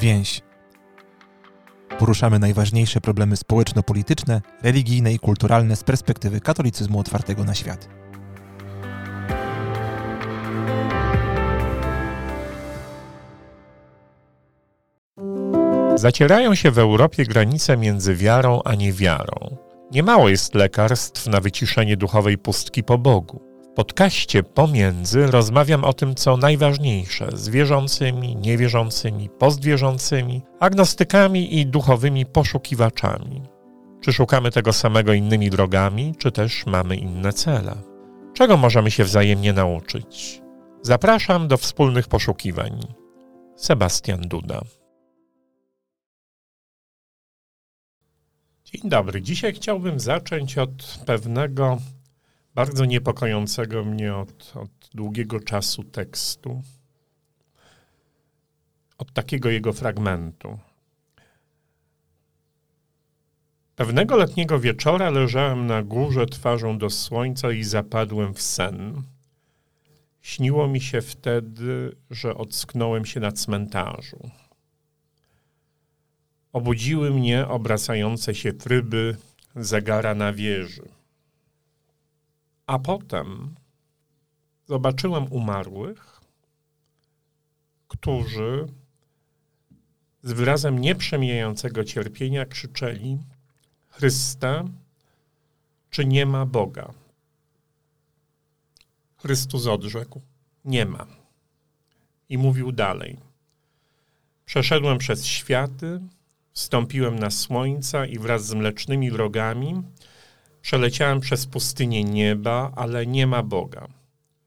Więź. Poruszamy najważniejsze problemy społeczno-polityczne, religijne i kulturalne z perspektywy katolicyzmu otwartego na świat. Zacierają się w Europie granice między wiarą a niewiarą. Niemało jest lekarstw na wyciszenie duchowej pustki po Bogu. Podcaście Pomiędzy rozmawiam o tym, co najważniejsze z wierzącymi, niewierzącymi, postwierzącymi, agnostykami i duchowymi poszukiwaczami. Czy szukamy tego samego innymi drogami, czy też mamy inne cele? Czego możemy się wzajemnie nauczyć? Zapraszam do wspólnych poszukiwań. Sebastian Duda. Dzień dobry. Dzisiaj chciałbym zacząć od pewnego bardzo niepokojącego mnie od, od długiego czasu tekstu, od takiego jego fragmentu. Pewnego letniego wieczora leżałem na górze twarzą do słońca i zapadłem w sen. Śniło mi się wtedy, że ocknąłem się na cmentarzu. Obudziły mnie obracające się tryby zegara na wieży. A potem zobaczyłem umarłych, którzy z wyrazem nieprzemijającego cierpienia krzyczeli: Chryste, czy nie ma Boga? Chrystus odrzekł: Nie ma. I mówił dalej: Przeszedłem przez światy, Wstąpiłem na słońca i wraz z mlecznymi drogami przeleciałem przez pustynię nieba, ale nie ma Boga.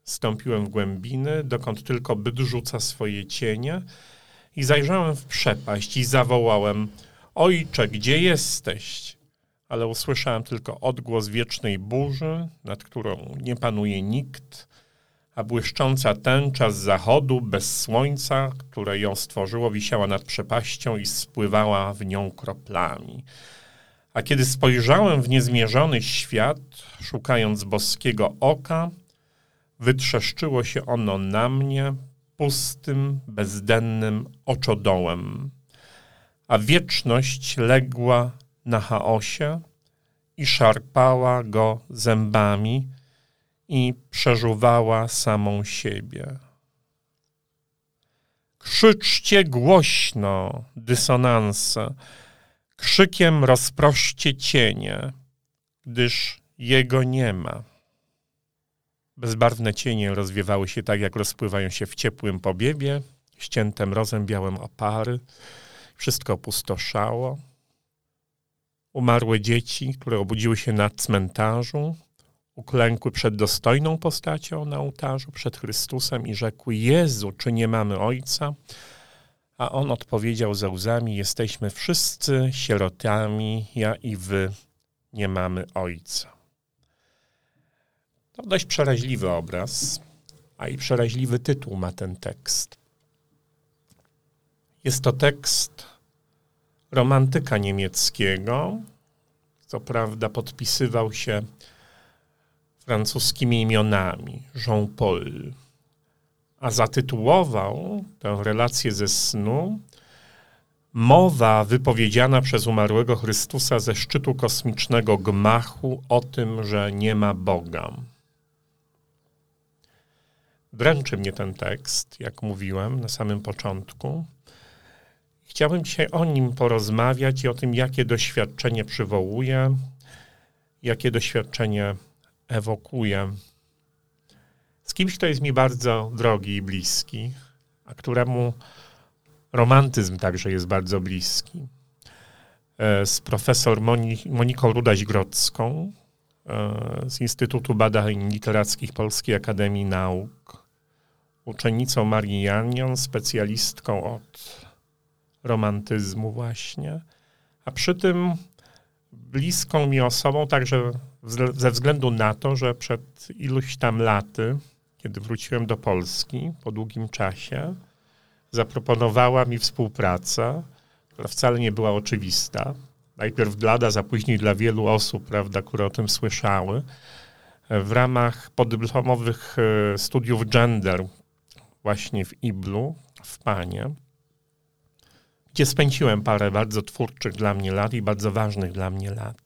Stąpiłem w głębiny, dokąd tylko byt rzuca swoje cienie i zajrzałem w przepaść i zawołałem Ojcze, gdzie jesteś? Ale usłyszałem tylko odgłos wiecznej burzy, nad którą nie panuje nikt, a błyszcząca tęcza z zachodu, bez słońca, które ją stworzyło, wisiała nad przepaścią i spływała w nią kroplami. A kiedy spojrzałem w niezmierzony świat, szukając boskiego oka, wytrzeszczyło się ono na mnie pustym, bezdennym oczodołem, a wieczność legła na chaosie i szarpała go zębami, i przeżuwała samą siebie. Krzyczcie głośno, dysonanse, krzykiem rozproszcie cienie, gdyż jego nie ma. Bezbarwne cienie rozwiewały się tak, jak rozpływają się w ciepłym pobiebie, ścięte mrozem białym opary. Wszystko opustoszało. Umarłe dzieci, które obudziły się na cmentarzu, uklękły przed dostojną postacią na ołtarzu, przed Chrystusem i rzekły: Jezu, czy nie mamy Ojca? A on odpowiedział ze łzami: Jesteśmy wszyscy sierotami, ja i wy nie mamy Ojca. To dość przeraźliwy obraz, a i przeraźliwy tytuł ma ten tekst. Jest to tekst romantyka niemieckiego. Co prawda podpisywał się francuskimi imionami Jean-Paul, a zatytułował tę relację ze snu Mowa wypowiedziana przez umarłego Chrystusa ze szczytu kosmicznego gmachu o tym, że nie ma Boga. Dręczy mnie ten tekst, jak mówiłem na samym początku. Chciałbym dzisiaj o nim porozmawiać i o tym, jakie doświadczenie przywołuje, jakie doświadczenie ewokuję z kimś, kto jest mi bardzo drogi i bliski, a któremu romantyzm także jest bardzo bliski. E, z profesor Moni, Moniką Rudaś-Grodzką e, z Instytutu Badań Literackich Polskiej Akademii Nauk, uczennicą Marii Janion, specjalistką od romantyzmu właśnie, a przy tym bliską mi osobą także ze względu na to, że przed iluś tam laty, kiedy wróciłem do Polski po długim czasie, zaproponowała mi współpracę, która wcale nie była oczywista. Najpierw dla DA, za później dla wielu osób, prawda, które o tym słyszały, w ramach podyplomowych e, studiów gender właśnie w Iblu, w Panie. gdzie spędziłem parę bardzo twórczych dla mnie lat i bardzo ważnych dla mnie lat.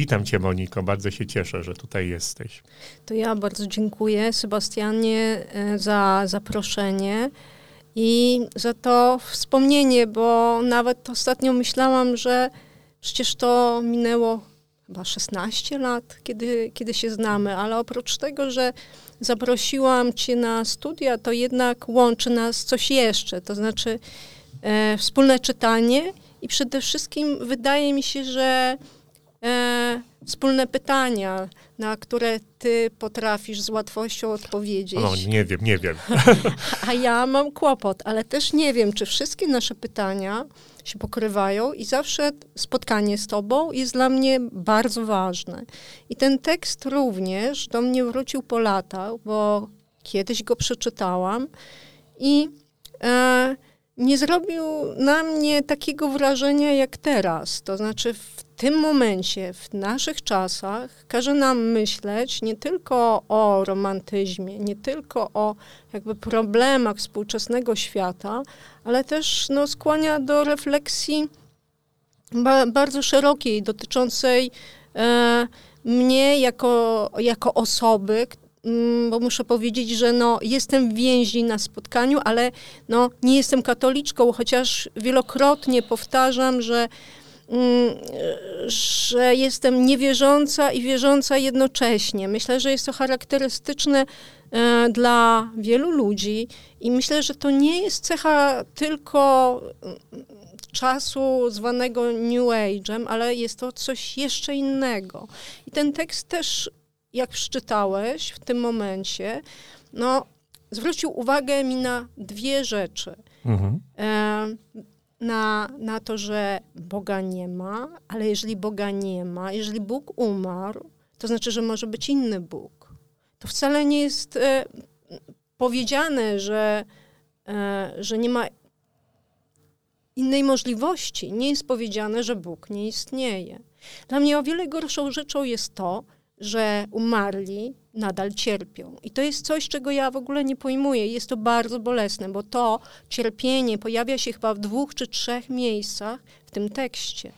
Witam Cię, Moniko. Bardzo się cieszę, że tutaj jesteś. To ja bardzo dziękuję Sebastianie e, za zaproszenie i za to wspomnienie, bo nawet ostatnio myślałam, że przecież to minęło chyba 16 lat, kiedy, kiedy się znamy, ale oprócz tego, że zaprosiłam Cię na studia, to jednak łączy nas coś jeszcze, to znaczy e, wspólne czytanie i przede wszystkim wydaje mi się, że e, wspólne pytania, na które ty potrafisz z łatwością odpowiedzieć. No, nie wiem, nie wiem. A ja mam kłopot, ale też nie wiem, czy wszystkie nasze pytania się pokrywają i zawsze spotkanie z tobą jest dla mnie bardzo ważne. I ten tekst również do mnie wrócił po latach, bo kiedyś go przeczytałam i e, nie zrobił na mnie takiego wrażenia jak teraz. To znaczy w tym momencie, w naszych czasach, każe nam myśleć nie tylko o romantyzmie, nie tylko o jakby problemach współczesnego świata, ale też no, skłania do refleksji ba bardzo szerokiej, dotyczącej e, mnie jako, jako osoby, mm, bo muszę powiedzieć, że no, jestem w więzi na spotkaniu, ale no, nie jestem katoliczką, chociaż wielokrotnie powtarzam, że Mm, że jestem niewierząca i wierząca jednocześnie. Myślę, że jest to charakterystyczne e, dla wielu ludzi i myślę, że to nie jest cecha tylko mm, czasu zwanego New Age'em, ale jest to coś jeszcze innego. I ten tekst też, jak przeczytałeś w tym momencie, no, zwrócił uwagę mi na dwie rzeczy. Mhm. E, na, na to, że Boga nie ma, ale jeżeli Boga nie ma, jeżeli Bóg umarł, to znaczy, że może być inny Bóg. To wcale nie jest e, powiedziane, że, e, że nie ma innej możliwości. Nie jest powiedziane, że Bóg nie istnieje. Dla mnie o wiele gorszą rzeczą jest to, że umarli nadal cierpią. I to jest coś, czego ja w ogóle nie pojmuję. Jest to bardzo bolesne, bo to cierpienie pojawia się chyba w dwóch czy trzech miejscach w tym tekście.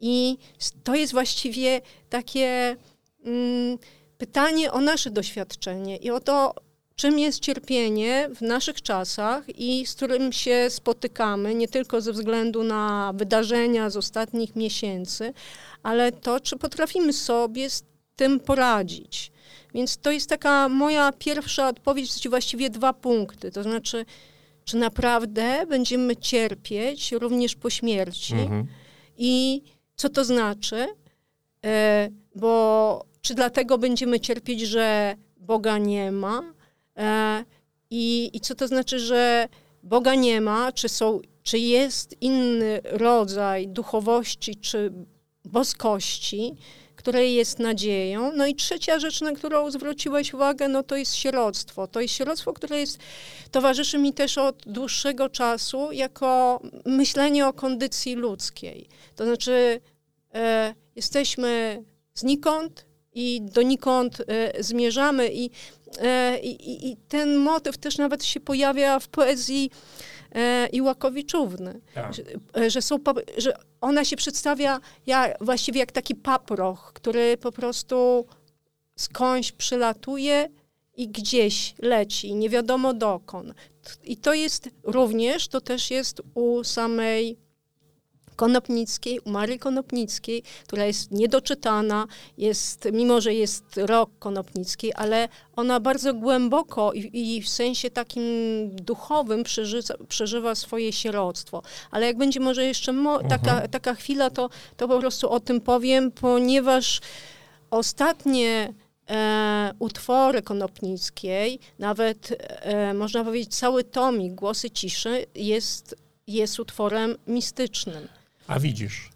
I to jest właściwie takie mm, pytanie o nasze doświadczenie i o to, czym jest cierpienie w naszych czasach i z którym się spotykamy, nie tylko ze względu na wydarzenia z ostatnich miesięcy, ale to, czy potrafimy sobie z tym poradzić. Więc to jest taka moja pierwsza odpowiedź, właściwie dwa punkty. To znaczy, czy naprawdę będziemy cierpieć również po śmierci? Mhm. i co to znaczy, e, bo czy dlatego będziemy cierpieć, że Boga nie ma? E, i, i co to znaczy, że Boga nie ma, czy, są, czy jest inny rodzaj duchowości czy boskości, której jest nadzieją. No i trzecia rzecz, na którą zwróciłeś uwagę, no to jest sieroctwo. To jest sieroctwo, które jest, towarzyszy mi też od dłuższego czasu jako myślenie o kondycji ludzkiej. To znaczy e, jesteśmy znikąd i donikąd e, zmierzamy i, e, i, i ten motyw też nawet się pojawia w poezji e, Iłakowiczówny, tak. że, e, że, są, że ona się przedstawia ja, właściwie jak taki paproch, który po prostu skądś przylatuje i gdzieś leci, nie wiadomo dokąd. I to jest również, to też jest u samej Konopnickiej, u Marii Konopnickiej, która jest niedoczytana, jest, mimo że jest rok Konopnickiej, ale ona bardzo głęboko i, i w sensie takim duchowym przeżywa, przeżywa swoje sieroctwo. Ale jak będzie może jeszcze mo- taka, mhm. taka chwila, to, to po prostu o tym powiem, ponieważ ostatnie e, utwory Konopnickiej, nawet e, można powiedzieć cały tomik Głosy Ciszy jest, jest utworem mistycznym. A widzisz.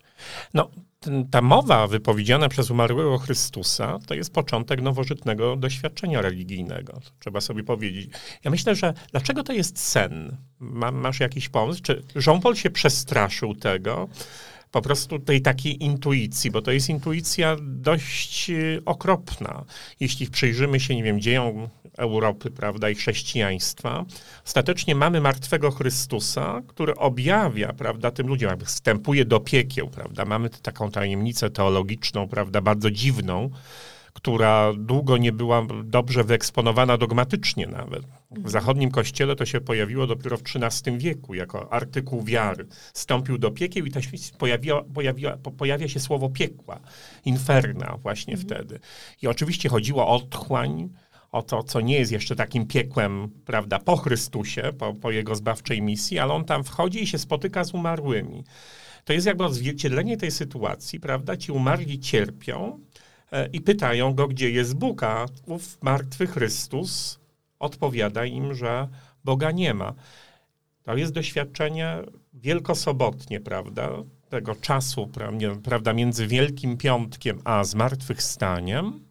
No, ten, ta mowa wypowiedziana przez umarłego Chrystusa to jest początek nowożytnego doświadczenia religijnego. Trzeba sobie powiedzieć. Ja myślę, że dlaczego to jest sen? Ma, masz jakiś pomysł? Czy Jean-Paul się przestraszył tego? Po prostu tej takiej intuicji, bo to jest intuicja dość y, okropna. Jeśli przyjrzymy się, nie wiem, dziejom Europy, prawda, i chrześcijaństwa, ostatecznie mamy martwego Chrystusa, który objawia, prawda, tym ludziom, jakby wstępuje do piekieł, prawda. Mamy taką tajemnicę teologiczną, prawda, bardzo dziwną, która długo nie była dobrze wyeksponowana dogmatycznie nawet. W zachodnim kościele to się pojawiło dopiero w XIII wieku jako artykuł wiary. Stąpił do piekieł i też pojawiła, pojawiła, pojawia się słowo piekła, inferna właśnie mhm. wtedy. I oczywiście chodziło o otchłań, o to, co nie jest jeszcze takim piekłem, prawda, po Chrystusie, po, po jego zbawczej misji, ale on tam wchodzi i się spotyka z umarłymi. To jest jakby odzwierciedlenie tej sytuacji, prawda? Ci umarli cierpią, E, i pytają go, gdzie jest Bóg, a ów martwy Chrystus odpowiada im, że Boga nie ma. To jest doświadczenie wielkosobotnie, prawda, tego czasu, prawda, między Wielkim Piątkiem a zmartwychwstaniem,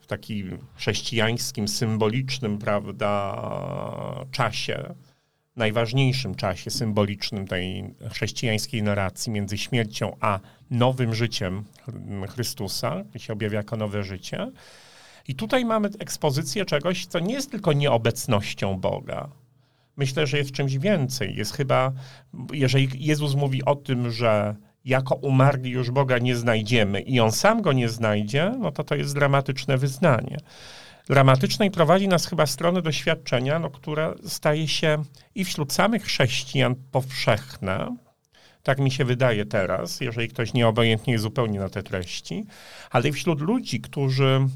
w takim chrześcijańskim, symbolicznym, prawda, czasie, najważniejszym czasie symbolicznym tej chrześcijańskiej narracji między śmiercią a nowym życiem Chrystusa, który się objawia jako nowe życie. I tutaj mamy ekspozycję czegoś, co nie jest tylko nieobecnością Boga. Myślę, że jest czymś więcej. Jest chyba, jeżeli Jezus mówi o tym, że jako umarli już Boga nie znajdziemy i On sam go nie znajdzie, no to to jest dramatyczne wyznanie dramatyczne i prowadzi nas chyba w stronę doświadczenia, no, które staje się i wśród samych chrześcijan powszechne, tak mi się wydaje teraz, jeżeli ktoś nieobojętnie jest zupełnie na te treści, ale i wśród ludzi, którzy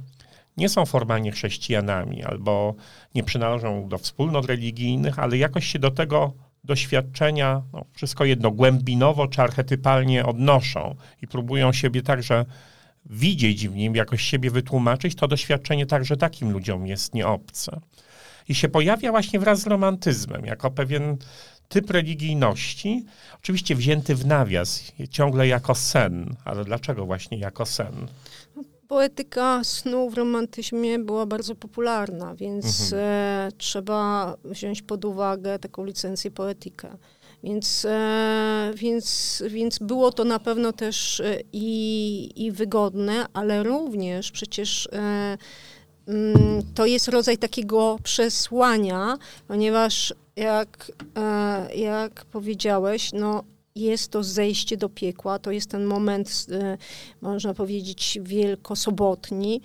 nie są formalnie chrześcijanami albo nie przynależą do wspólnot religijnych, ale jakoś się do tego doświadczenia, no, wszystko jedno, głębinowo czy archetypalnie odnoszą i próbują siebie także widzieć w nim, jakoś siebie wytłumaczyć, to doświadczenie także takim ludziom jest nieobce. I się pojawia właśnie wraz z romantyzmem, jako pewien typ religijności, oczywiście wzięty w nawias, ciągle jako sen. Ale dlaczego właśnie jako sen? Poetyka snu w romantyzmie była bardzo popularna, więc mhm. e, trzeba wziąć pod uwagę taką licencję poetykę. Więc, e, więc, więc było to na pewno też e, i, i wygodne, ale również przecież e, mm, to jest rodzaj takiego przesłania, ponieważ jak, jak powiedziałeś, no jest to zejście do piekła, to jest ten moment, można powiedzieć, wielkosobotni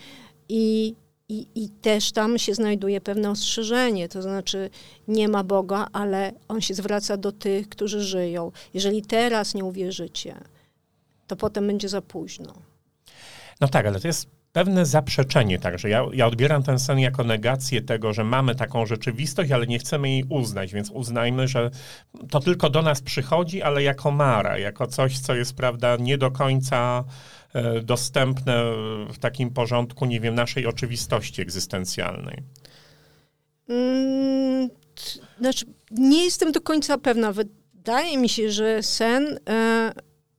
i i, I też tam się znajduje pewne ostrzeżenie, to znaczy nie ma Boga, ale On się zwraca do tych, którzy żyją. Jeżeli teraz nie uwierzycie, to potem będzie za późno. No tak, ale to jest pewne zaprzeczenie także. Ja, ja odbieram ten sen jako negację tego, że mamy taką rzeczywistość, ale nie chcemy jej uznać, więc uznajmy, że to tylko do nas przychodzi, ale jako mara, jako coś, co jest, prawda, nie do końca E, dostępne w takim porządku, nie wiem, naszej oczywistości egzystencjalnej? Mm, znaczy, nie jestem do końca pewna. Wydaje mi się, że sen e,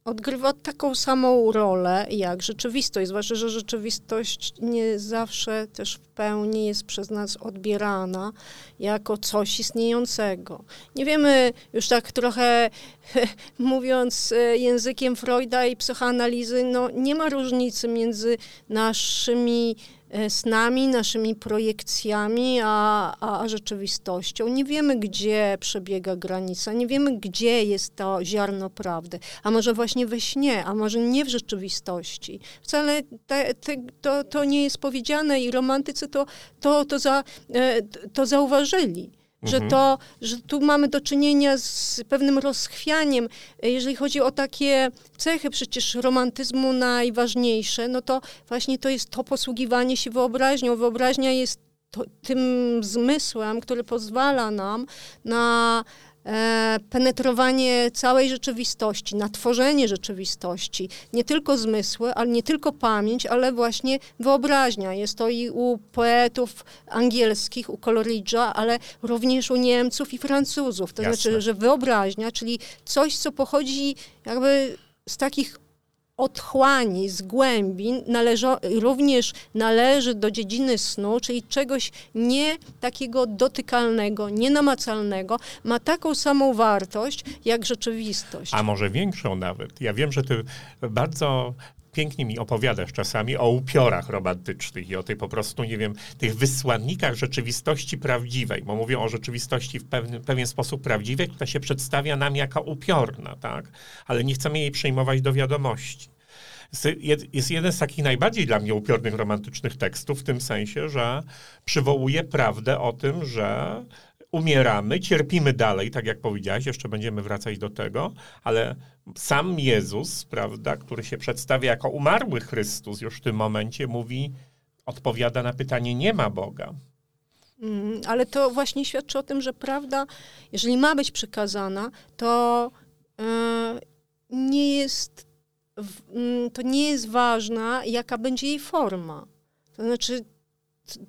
odgrywa taką samą rolę jak rzeczywistość, zwłaszcza, że rzeczywistość nie zawsze też w pełni jest przez nas odbierana jako coś istniejącego. Nie wiemy już tak trochę mówiąc e, językiem Freuda i psychoanalizy, no nie ma różnicy między naszymi z nami, naszymi projekcjami, a, a, a, rzeczywistością. Nie wiemy, gdzie przebiega granica, nie wiemy, gdzie jest to ziarno prawdy. A może właśnie we śnie, a może nie w rzeczywistości. Wcale te, te, to, to nie jest powiedziane i romantycy to, to, to, za, e, to zauważyli. Że, mhm. to, że tu mamy do czynienia z pewnym rozchwianiem, jeżeli chodzi o takie cechy przecież romantyzmu najważniejsze, no to właśnie to jest to posługiwanie się wyobraźnią. Wyobraźnia jest to, tym zmysłem, który pozwala nam na penetrowanie całej rzeczywistości, na tworzenie rzeczywistości. Nie tylko zmysły, ale nie tylko pamięć, ale właśnie wyobraźnia. Jest to i u poetów angielskich, u Coleridge'a, ale również u Niemców i Francuzów. To Jasne. znaczy, że wyobraźnia, czyli coś, co pochodzi jakby z takich otchłani, z głębi, należo, również należy do dziedziny snu, czyli czegoś nie takiego dotykalnego, nienamacalnego, ma taką samą wartość jak rzeczywistość. A może większą nawet. Ja wiem, że ty bardzo pięknie mi opowiadasz czasami o upiorach romantycznych i o tej po prostu, nie wiem, tych wysłannikach rzeczywistości prawdziwej, bo mówią o rzeczywistości w pewien, pewien sposób prawdziwej, która się przedstawia nam jako upiorna, tak? Ale nie chcemy jej przyjmować do wiadomości. Jest jeden z takich najbardziej dla mnie upiornych romantycznych tekstów, w tym sensie, że przywołuje prawdę o tym, że umieramy, cierpimy dalej, tak jak powiedziałeś, jeszcze będziemy wracać do tego, ale sam Jezus, prawda, który się przedstawia jako umarły Chrystus już w tym momencie, mówi, odpowiada na pytanie, nie ma Boga. Mm, ale to właśnie świadczy o tym, że prawda, jeżeli ma być przekazana, to yy, nie jest, yy, to nie jest ważna, jaka będzie jej forma. To znaczy,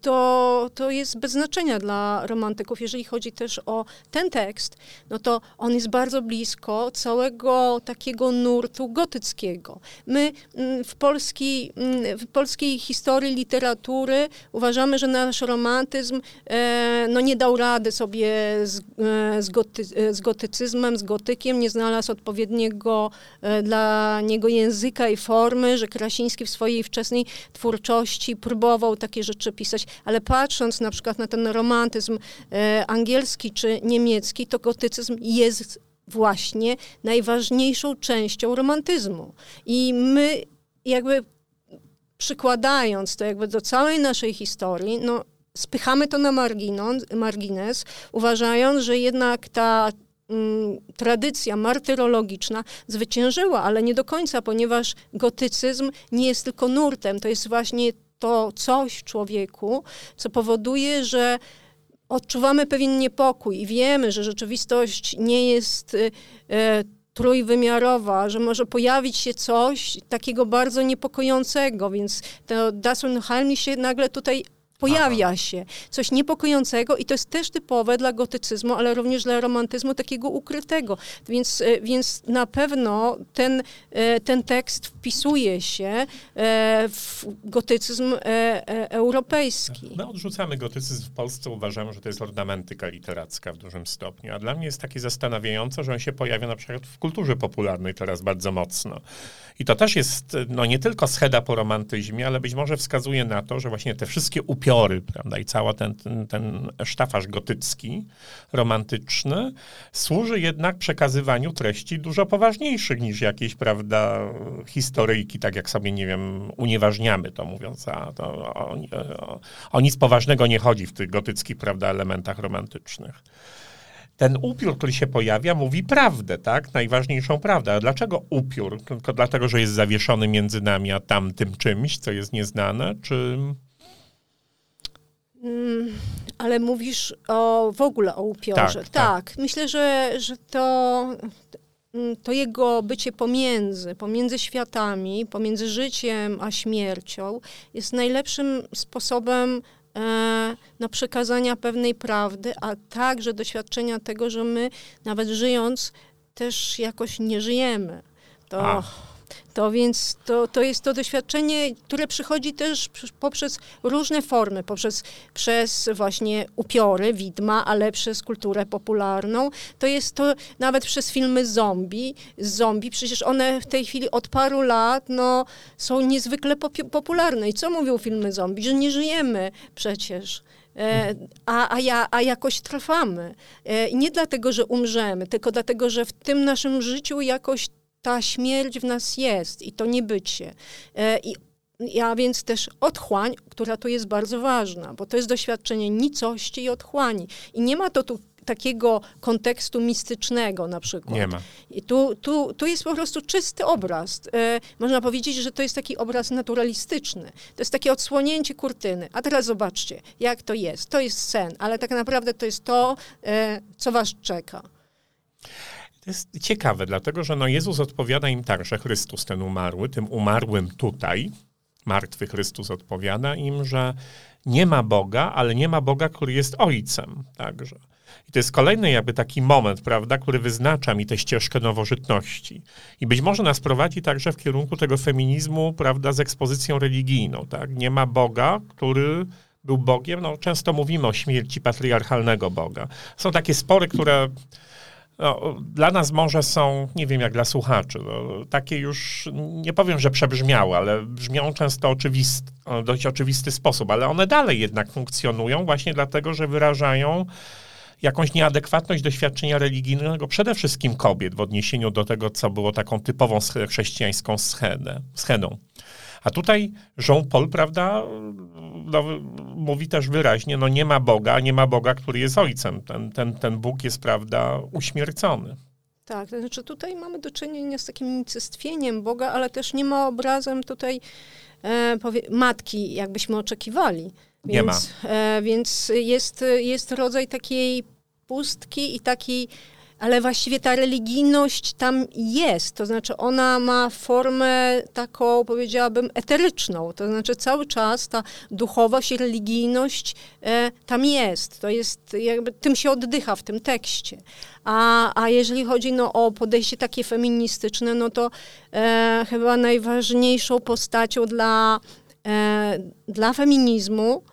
to, to jest bez znaczenia dla romantyków. Jeżeli chodzi też o ten tekst, no to on jest bardzo blisko całego takiego nurtu gotyckiego. My mm, w, polskiej, mm, w polskiej historii literatury uważamy, że nasz romantyzm e, no nie dał rady sobie z, e, z, goty, e, z gotycyzmem, z gotykiem, nie znalazł odpowiedniego dla niego języka i formy, że Krasiński w swojej wczesnej twórczości próbował takie rzeczy pisać ale patrząc na przykład na ten romantyzm e, angielski czy niemiecki, to gotycyzm jest właśnie najważniejszą częścią romantyzmu. I my jakby przykładając to jakby do całej naszej historii, no spychamy to na margines, margines uważając, że jednak ta mm, tradycja martyrologiczna zwyciężyła, ale nie do końca, ponieważ gotycyzm nie jest tylko nurtem, to jest właśnie to coś w człowieku, co powoduje, że odczuwamy pewien niepokój i wiemy, że rzeczywistość nie jest e, trójwymiarowa, że może pojawić się coś takiego bardzo niepokojącego, więc to Das Unheimlich się nagle tutaj pojawia Aha. się coś niepokojącego i to jest też typowe dla gotycyzmu, ale również dla romantyzmu takiego ukrytego. Więc, e, więc na pewno ten, e, ten tekst wpisuje się e, w gotycyzm europejski. My odrzucamy gotycyzm w Polsce, uważamy, że to jest ornamentyka literacka w dużym stopniu, a dla mnie jest takie zastanawiające, że on się pojawia na przykład w kulturze popularnej teraz bardzo mocno. I to też jest no, nie tylko scheda po romantyzmie, ale być może wskazuje na to, że właśnie te wszystkie upiory, prawda, i cały ten, ten, ten sztafaż gotycki, romantyczny, służy jednak przekazywaniu treści dużo poważniejszych niż jakieś, prawda, historyjki, tak jak sobie, nie wiem, unieważniamy to, mówiąc, a to o, o, o nic poważnego nie chodzi w tych gotyckich, prawda, elementach romantycznych ten upiór, który się pojawia, mówi prawdę, tak? Najważniejszą prawdę. A dlaczego upiór? Tylko dlatego, że jest zawieszony między nami a tamtym czymś, co jest nieznane, czy... Mm, ale mówisz o, w ogóle o upiorze. Tak, tak. tak. myślę, że, że to, mm, to jego bycie pomiędzy, pomiędzy światami, pomiędzy życiem a śmiercią jest najlepszym sposobem E, no, przekazania pewnej prawdy, a także doświadczenia tego, że my nawet żyjąc też jakoś nie żyjemy. To, to więc to, to jest to doświadczenie, które przychodzi też poprzez różne formy, poprzez przez właśnie upiory, widma, ale przez kulturę popularną. To jest to nawet przez filmy zombie. Zombie, przecież one w tej chwili od paru lat no, są niezwykle popularne. I co mówią filmy zombie? Że nie żyjemy przecież. E, a, a, ja, a jakoś trwamy. E, nie dlatego, że umrzemy, tylko dlatego, że w tym naszym życiu jakoś ta śmierć w nas jest i to niebycie. E, I ja więc też otchłań, która tu jest bardzo ważna, bo to jest doświadczenie nicości i otchłani. I nie ma to tu takiego kontekstu mistycznego na przykład. Nie ma. I tu, tu, tu jest po prostu czysty obraz. E, można powiedzieć, że to jest taki obraz naturalistyczny. To jest takie odsłonięcie kurtyny. A teraz zobaczcie, jak to jest. To jest sen, ale tak naprawdę to jest to, e, co was czeka. To jest ciekawe, dlatego że no Jezus odpowiada im tak, że Chrystus ten umarły, tym umarłym tutaj, martwy Chrystus odpowiada im, że nie ma Boga, ale nie ma Boga, który jest Ojcem. Także I to jest kolejny jakby taki moment, prawda, który wyznacza mi tę ścieżkę nowożytności. I być może nas prowadzi także w kierunku tego feminizmu, prawda, z ekspozycją religijną, tak? Nie ma Boga, który był Bogiem. No, często mówimy o śmierci patriarchalnego Boga. Są takie spory, które no, dla nas może są, nie wiem jak dla słuchaczy, no, takie już, nie powiem, że przebrzmiałe, ale brzmią często oczywist, dość oczywisty sposób, ale one dalej jednak funkcjonują właśnie dlatego, że wyrażają jakąś nieadekwatność doświadczenia religijnego przede wszystkim kobiet w odniesieniu do tego, co było taką typową chrześcijańską schedę, schedą. A tutaj Jean-Paul, prawda, no, mówi też wyraźnie, no nie ma Boga, nie ma Boga, który jest ojcem. Ten, ten, ten Bóg jest, prawda, uśmiercony. Tak, to znaczy tutaj mamy do czynienia z takim unicestwieniem Boga, ale też nie ma obrazem tutaj e, powie, matki, jakbyśmy oczekiwali. Więc, nie ma. E, więc jest, jest rodzaj takiej pustki i takiej ale właściwie ta religijność tam jest, to znaczy ona ma formę taką, powiedziałabym, eteryczną, to znaczy cały czas ta duchowość i religijność e, tam jest, to jest jakby, tym się oddycha w tym tekście. A, a jeżeli chodzi no, o podejście takie feministyczne, no to e, chyba najważniejszą postacią dla, e, dla feminizmu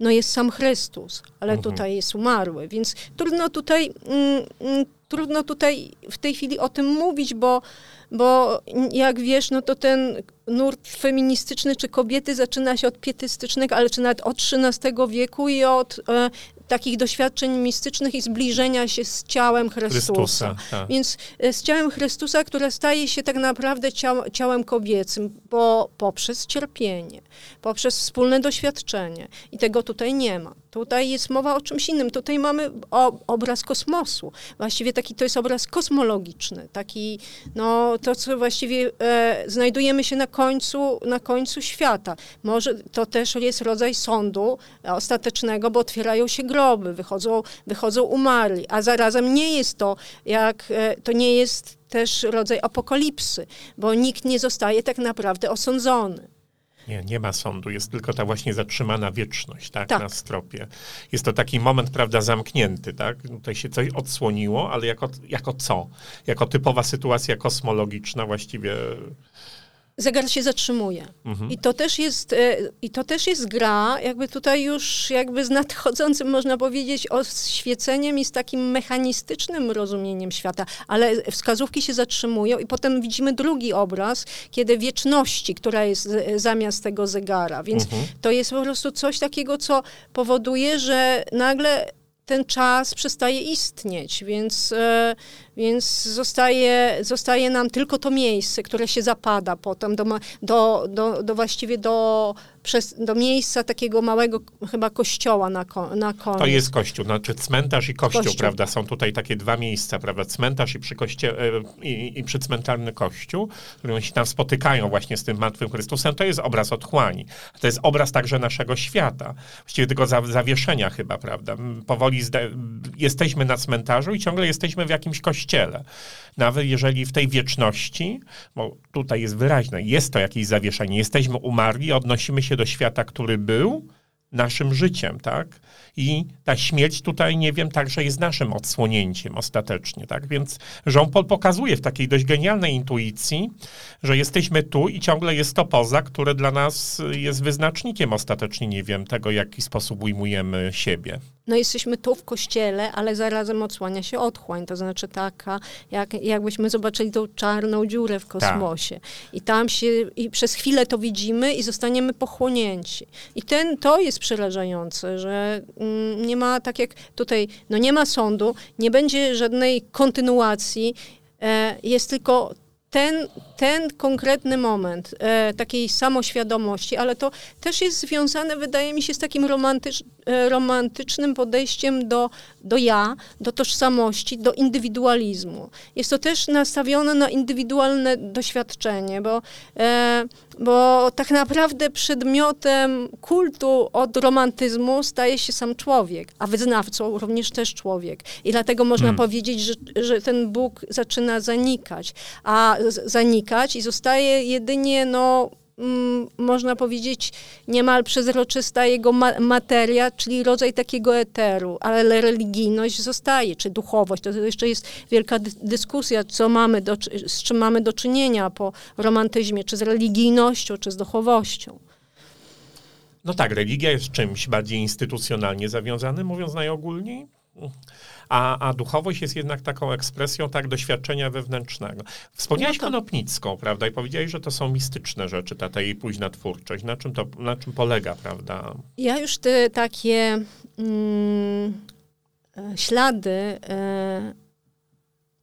no jest sam Chrystus, ale mhm. tutaj jest umarły, więc trudno tutaj, mm, mm, trudno tutaj w tej chwili o tym mówić, bo, bo jak wiesz, no to ten nurt feministyczny czy kobiety zaczyna się od pietystycznego, ale czy nawet od XIII wieku i od e, takich doświadczeń mistycznych i zbliżenia się z ciałem Chrystusa. Chrystusa tak. Więc e, z ciałem Chrystusa, które staje się tak naprawdę ciał, ciałem kobiecym, bo poprzez cierpienie, poprzez wspólne doświadczenie. I tego tutaj nie ma. Tutaj jest mowa o czymś innym. Tutaj mamy o, obraz kosmosu. Właściwie taki to jest obraz kosmologiczny. Taki, no to co właściwie e, znajdujemy się na końcu, na końcu świata. Może to też jest rodzaj sądu ostatecznego, bo otwierają się groby, wychodzą, wychodzą umarli, a zarazem nie jest to jak, e, to nie jest też rodzaj apokalipsy, bo nikt nie zostaje tak naprawdę osądzony. Nie, nie ma sądu, jest tylko ta właśnie zatrzymana wieczność, tak, tak. na stropie. Jest to taki moment, prawda, zamknięty, tak? Tutaj się coś odsłoniło, ale jako, jako co? Jako typowa sytuacja kosmologiczna właściwie zegar się zatrzymuje. Mhm. I, to też jest, e, I to też jest gra, jakby tutaj już jakby z nadchodzącym, można powiedzieć, oświeceniem i z takim mechanistycznym rozumieniem świata, ale wskazówki się zatrzymują i potem widzimy drugi obraz, kiedy wieczności, która jest zamiast tego zegara. Więc mhm. to jest po prostu coś takiego, co powoduje, że nagle ten czas przestaje istnieć, więc, e, więc zostaje, zostaje nam tylko to miejsce, które się zapada potem do, do, do, do właściwie do przez, do miejsca takiego małego chyba kościoła na, na koniec. To jest kościół, znaczy cmentarz i kościół, kościół. prawda? Są tutaj takie dwa miejsca, prawda? Cmentarz i, przy koście, e, i, i przycmentarny kościół, którym się tam spotykają właśnie z tym martwym Chrystusem. To jest obraz otchłani. To jest obraz także naszego świata. Właściwie tego za, zawieszenia chyba, prawda? Powoli jesteśmy na cmentarzu i ciągle jesteśmy w jakimś kościele. Nawet jeżeli w tej wieczności, bo tutaj jest wyraźne, jest to jakieś zawieszenie, jesteśmy umarli, odnosimy się do świata, który był, naszym życiem, tak? I ta śmierć tutaj, nie wiem, także jest naszym odsłonięciem ostatecznie, tak? Więc Jean-Paul pokazuje w takiej dość genialnej intuicji, że jesteśmy tu i ciągle jest to poza, które dla nas jest wyznacznikiem ostatecznie, nie wiem, tego, w jaki sposób ujmujemy siebie. No jesteśmy tu w kościele, ale zarazem odsłania się otchłań, to znaczy taka, jak, jakbyśmy zobaczyli tą czarną dziurę w kosmosie. Tak. I tam się, i przez chwilę to widzimy i zostaniemy pochłonięci. I ten, to jest przerażające, że mm, nie ma, tak jak tutaj, no nie ma sądu, nie będzie żadnej kontynuacji, e, jest tylko ten, ten konkretny moment e, takiej samoświadomości, ale to też jest związane, wydaje mi się, z takim romantycz, e, romantycznym podejściem do, do ja, do tożsamości, do indywidualizmu. Jest to też nastawione na indywidualne doświadczenie, bo, e, bo tak naprawdę przedmiotem kultu od romantyzmu staje się sam człowiek, a wyznawcą również też człowiek. I dlatego można hmm. powiedzieć, że, że ten Bóg zaczyna zanikać, a zanikać i zostaje jedynie no, mm, można powiedzieć, niemal przezroczysta jego ma materia, czyli rodzaj takiego eteru, ale religijność zostaje, czy duchowość. To jeszcze jest wielka dy dyskusja, co mamy do, z czym mamy do czynienia po romantyzmie, czy z religijnością, czy z duchowością. No tak, religia jest czymś bardziej instytucjonalnie zawiązanym, mówiąc najogólniej. A, a duchowość jest jednak taką ekspresją tak doświadczenia wewnętrznego. Wspomniałeś no to... Konopnicką, prawda? I powiedziałeś, że to są mistyczne rzeczy, ta, ta jej późna twórczość. Na czym to na czym polega, prawda? Ja już te takie mm, e, ślady e,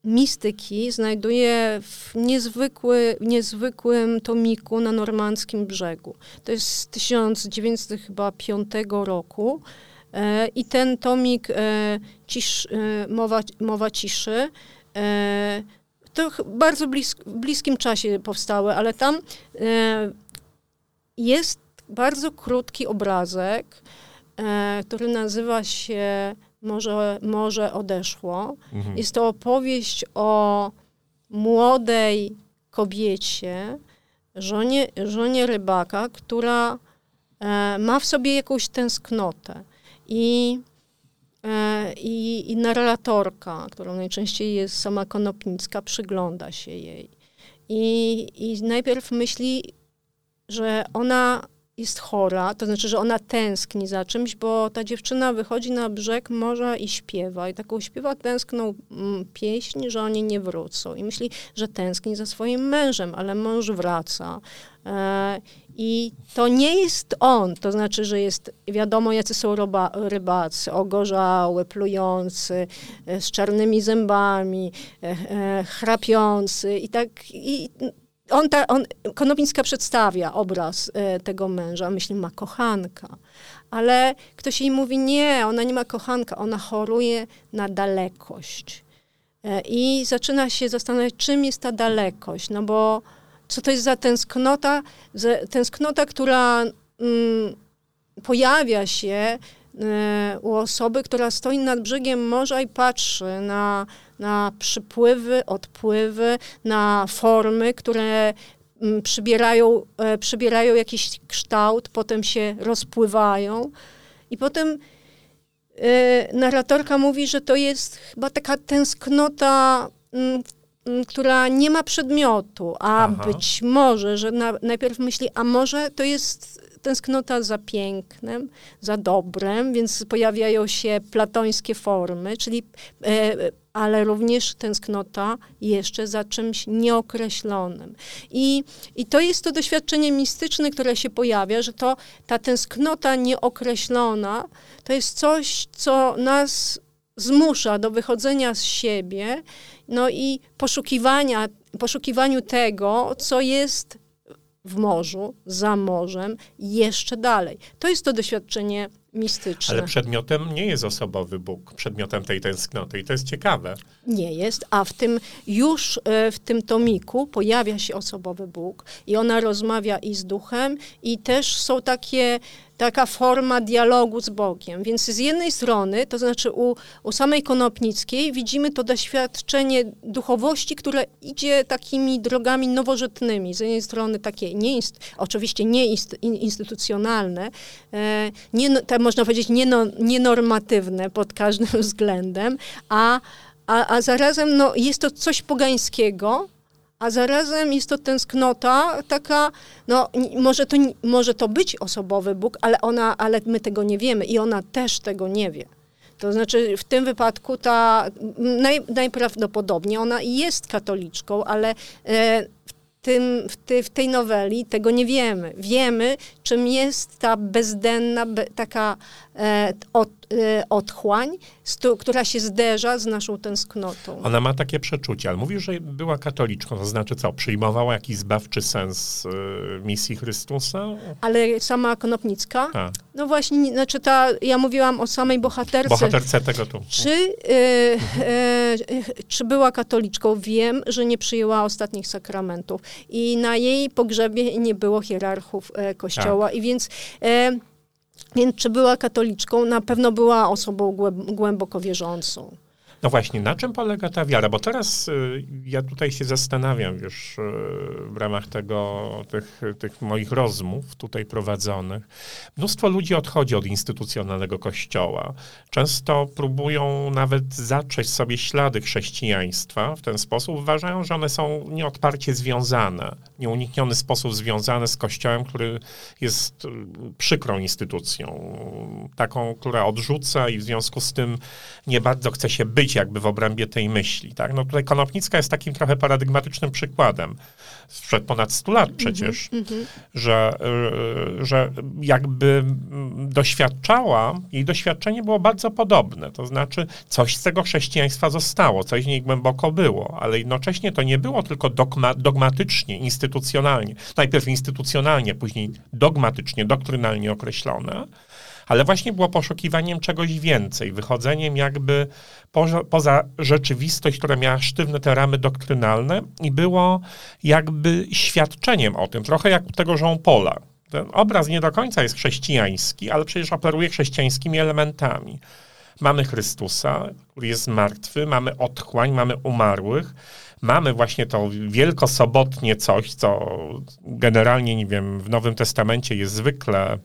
mistyki znajduję w niezwykły, niezwykłym tomiku na normandzkim brzegu. To jest z 1905 roku. E, I ten tomik e, cisz, e, mowa, mowa ciszy to bardzo blisk, bliskim czasie powstały, ale tam jest bardzo krótki obrazek, który nazywa się Morze, Morze odeszło. Mhm. Jest to opowieść o młodej kobiecie, żonie, żonie rybaka, która ma w sobie jakąś tęsknotę. I, e, i, i narratorka, którą najczęściej jest sama Konopnicka, przygląda się jej. I, I najpierw myśli, że ona jest chora, to znaczy, że ona tęskni za czymś, bo ta dziewczyna wychodzi na brzeg morza i śpiewa. I taką śpiewa tęskną mm, pieśń, że oni nie wrócą. I myśli, że tęskni za swoim mężem, ale mąż wraca. E, I to nie jest on, to znaczy, że jest wiadomo, jacy są rybacy, ogorzały, plujący, e, z czarnymi zębami, e, chrapiący i tak. I on, ta, on, Konopińska przedstawia obraz tego męża, myśli, ma kochanka. Ale ktoś jej mówi, nie, ona nie ma kochanka, ona choruje na dalekość. I zaczyna się zastanawiać, czym jest ta dalekość, no bo co to jest za tęsknota, tęsknota, która mm, pojawia się y, u osoby, która stoi nad brzegiem morza i patrzy na, na przypływy, odpływy, na formy, które mm, przybierają, e, przybierają jakiś kształt, potem się rozpływają. I potem e, narratorka mówi, że to jest chyba taka tęsknota mm, która nie ma przedmiotu, a Aha. być może, że na, najpierw myśli, a może to jest tęsknota za pięknem, za dobrem, więc pojawiają się platońskie formy, czyli e, ale również tęsknota jeszcze za czymś nieokreślonym. I, I to jest to doświadczenie mistyczne, które się pojawia, że to ta tęsknota nieokreślona to jest coś, co nas zmusza do wychodzenia z siebie no i poszukiwania, poszukiwaniu tego, co jest w morzu, za morzem, jeszcze dalej. To jest to doświadczenie mistyczne. Ale przedmiotem nie jest osobowy Bóg, przedmiotem tej tęsknoty i to jest ciekawe. Nie jest, a w tym już e, w tym tomiku pojawia się osobowy Bóg i ona rozmawia i z duchem i też są takie taka forma dialogu z Bogiem. Więc z jednej strony, to znaczy u, u samej Konopnickiej widzimy to doświadczenie duchowości, które idzie takimi drogami nowożytnymi. Z jednej strony takie nie, oczywiście nie instytucjonalne, e, nie, tak można powiedzieć nieno, nienormatywne pod każdym względem, a, a, a zarazem no, jest to coś pogańskiego, a zarazem jest to tęsknota taka, no może to, może to być osobowy Bóg, ale, ona, ale my tego nie wiemy i ona też tego nie wie. To znaczy w tym wypadku ta naj, najprawdopodobniej ona jest katoliczką, ale e, w, tym, w, ty, w tej noweli tego nie wiemy. Wiemy, czym jest ta bezdenna, be, taka e, od, e, otchłań, stu, która się zderza z naszą tęsknotą. Ona ma takie przeczucie, ale mówisz, że była katoliczką, to znaczy co, przyjmowała jakiś zbawczy sens y, misji Chrystusa? Ale sama Konopnicka? A. No właśnie, znaczy ta, ja mówiłam o samej bohaterce. Bohaterce tego tu. Czy, y, y, czy była katoliczką? Wiem, że nie przyjęła ostatnich sakramentów i na jej pogrzebie nie było hierarchów kościoła i więc więc czy była katoliczką? Na pewno była osobą głęboko wierzącą. No właśnie, na czym polega ta wiara? Bo teraz y, ja tutaj się zastanawiam, wiesz, y, w ramach tego, tych, tych moich rozmów tutaj prowadzonych. Mnóstwo ludzi odchodzi od instytucjonalnego kościoła. Często próbują nawet zacząć sobie ślady chrześcijaństwa w ten sposób. Uważają, że one są nieodparcie związane, nieunikniony sposób związane z kościołem, który jest y, przykrą instytucją. Taką, która odrzuca i w związku z tym nie bardzo chce się być jakby w obrębie tej myśli. Tak? No tutaj Konopnicka jest takim trochę paradygmatycznym przykładem sprzed ponad 100 lat mhm, przecież, mm -hmm. że, y, że jakby doświadczała, jej doświadczenie było bardzo podobne. To znaczy coś z tego chrześcijaństwa zostało, coś w niej głęboko było, ale jednocześnie to nie było tylko dogma, dogmatycznie, instytucjonalnie. Najpierw instytucjonalnie, później dogmatycznie, doktrynalnie określone, ale właśnie było poszukiwaniem czegoś więcej, wychodzeniem jakby poza, poza rzeczywistość, która miała sztywne te ramy doktrynalne i było jakby świadczeniem o tym, trochę jak tego Jean Paula. Ten obraz nie do końca jest chrześcijański, ale przecież operuje chrześcijańskimi elementami. Mamy Chrystusa, który jest martwy, mamy otchłań, mamy umarłych, mamy właśnie to wielkosobotnie coś, co generalnie, nie wiem, w Nowym Testamencie jest zwykle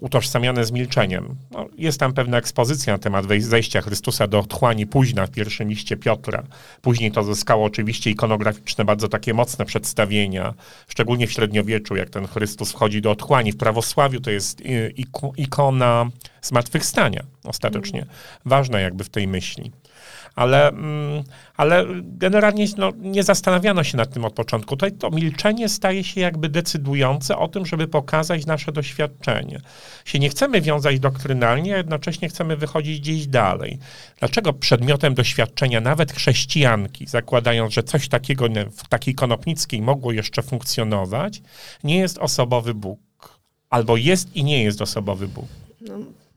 utożsamiane z milczeniem. No, jest tam pewna ekspozycja na temat zejścia Chrystusa do otchłani późna w pierwszym liście Piotra. Później to zyskało oczywiście ikonograficzne, bardzo takie mocne przedstawienia, szczególnie w średniowieczu, jak ten Chrystus wchodzi do otchłani. W prawosławiu to jest ikona zmartwychwstania ostatecznie. Ważna jakby w tej myśli ale, mm, ale generalnie no, nie zastanawiano się nad tym od początku. Tutaj to milczenie staje się jakby decydujące o tym, żeby pokazać nasze doświadczenie. Się nie chcemy wiązać doktrynalnie, a jednocześnie chcemy wychodzić gdzieś dalej. Dlaczego przedmiotem doświadczenia nawet chrześcijanki, zakładając, że coś takiego w takiej konopnickiej mogło jeszcze funkcjonować, nie jest osobowy Bóg? Albo jest i nie jest osobowy Bóg? No,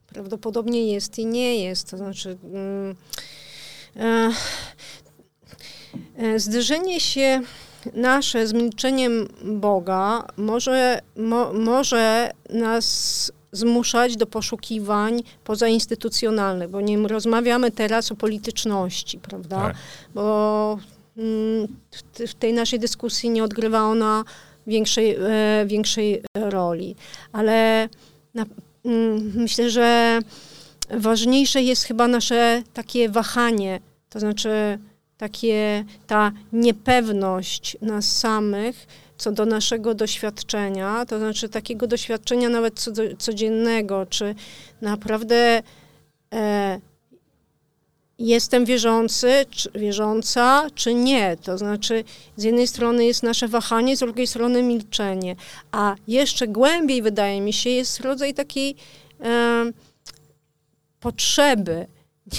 prawdopodobnie jest i nie jest. To znaczy... Mm, zderzenie się nasze z milczeniem Boga może, mo, może nas zmuszać do poszukiwań pozainstytucjonalnych, bo nie rozmawiamy teraz o polityczności, prawda? Tak. Bo mm, w tej naszej dyskusji nie odgrywa ona większej, e, większej roli. Ale na, mm, myślę, że ważniejsze jest chyba nasze takie wahanie, to znaczy takie, ta niepewność nas samych co do naszego doświadczenia, to znaczy takiego doświadczenia nawet codziennego, czy naprawdę e, jestem wierzący, czy, wierząca, czy nie. To znaczy, z jednej strony jest nasze wahanie, z drugiej strony milczenie. A jeszcze głębiej, wydaje mi się, jest rodzaj takiej e, potrzeby,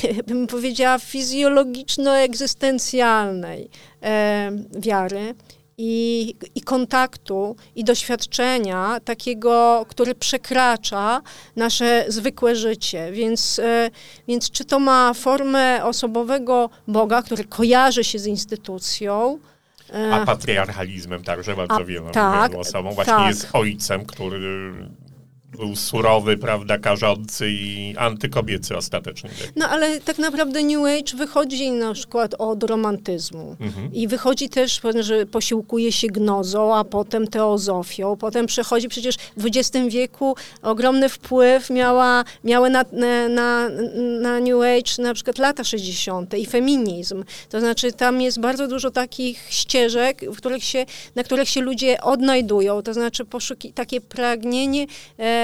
nie, bym powiedziała, fizjologiczno-egzystencjalnej e, wiary i, i kontaktu i doświadczenia takiego, który przekracza nasze zwykłe życie. Więc, e, więc czy to ma formę osobowego Boga, który kojarzy się z instytucją, e, a patriarchalizmem także bardzo a, wielu, tak, wielu osobom. Właśnie tak. jest ojcem, który był surowy, prawda, karzący i antykobiecy ostatecznie. No ale tak naprawdę New Age wychodzi na przykład od romantyzmu mhm. i wychodzi też, że posiłkuje się gnozą, a potem teozofią, potem przechodzi przecież w XX wieku ogromny wpływ miała, miały na, na, na New Age na przykład lata 60. i feminizm. To znaczy tam jest bardzo dużo takich ścieżek, w których się, na których się ludzie odnajdują, to znaczy poszuki, takie pragnienie e,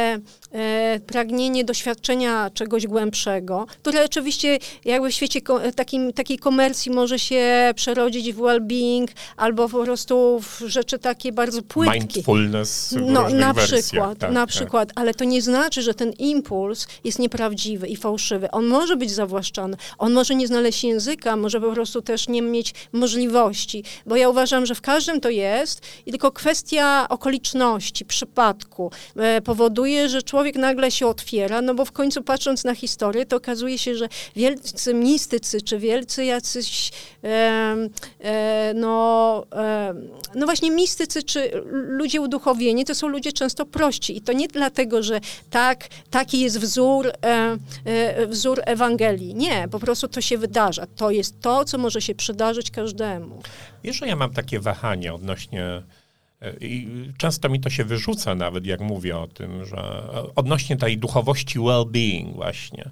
e, pragnienie doświadczenia czegoś głębszego, które oczywiście jakby w świecie takim, takiej komercji może się przerodzić w well-being albo po prostu w rzeczy takie bardzo płytkie. Mindfulness no, na przykład, tak, na tak. przykład, ale to nie znaczy, że ten impuls jest nieprawdziwy i fałszywy. On może być zawłaszczany, on może nie znaleźć języka, może po prostu też nie mieć możliwości, bo ja uważam, że w każdym to jest i tylko kwestia okoliczności, przypadku e, powoduje powoduje, że człowiek nagle się otwiera, no bo w końcu patrząc na historię, to okazuje się, że wielcy mistycy, czy wielcy jacyś, e, e, no, e, no właśnie mistycy, czy ludzie uduchowieni, to są ludzie często prości. I to nie dlatego, że tak, taki jest wzór, e, e, wzór Ewangelii. Nie, po prostu to się wydarza. To jest to, co może się przydarzyć każdemu. Wiesz, że ja mam takie wahanie odnośnie i często mi to się wyrzuca nawet, jak mówię o tym, że odnośnie tej duchowości well-being właśnie.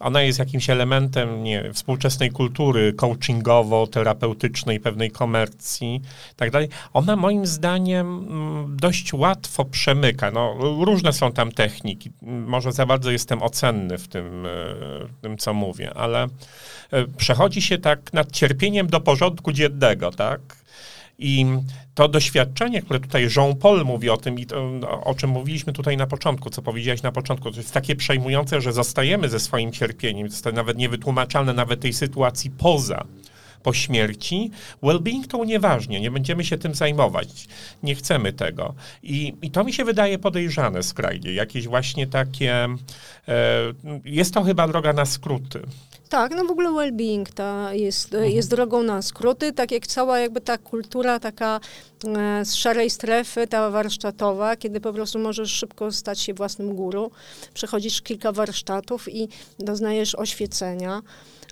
Ona jest jakimś elementem nie, współczesnej kultury coachingowo-terapeutycznej, pewnej komercji tak dalej. Ona moim zdaniem mm, dość łatwo przemyka. No, różne są tam techniki. Może za bardzo jestem ocenny w tym, e, w tym co mówię, ale e, przechodzi się tak nad cierpieniem do porządku dziennego, tak? I to doświadczenie, które tutaj Jean-Paul mówi o tym i to, o czym mówiliśmy tutaj na początku, co powiedziałeś na początku, to jest takie przejmujące, że zostajemy ze swoim cierpieniem, to jest nawet niewytłumaczalne nawet tej sytuacji poza po śmierci. Well-being to unieważnie, nie będziemy się tym zajmować, nie chcemy tego. I, i to mi się wydaje podejrzane skrajnie, jakieś właśnie takie, e, jest to chyba droga na skróty. Tak, no w ogóle well-being ta jest, mhm. jest drogą na skróty, tak jak cała jakby ta kultura taka e, z szarej strefy, ta warsztatowa, kiedy po prostu możesz szybko stać się własnym guru, przechodzisz kilka warsztatów i doznajesz oświecenia.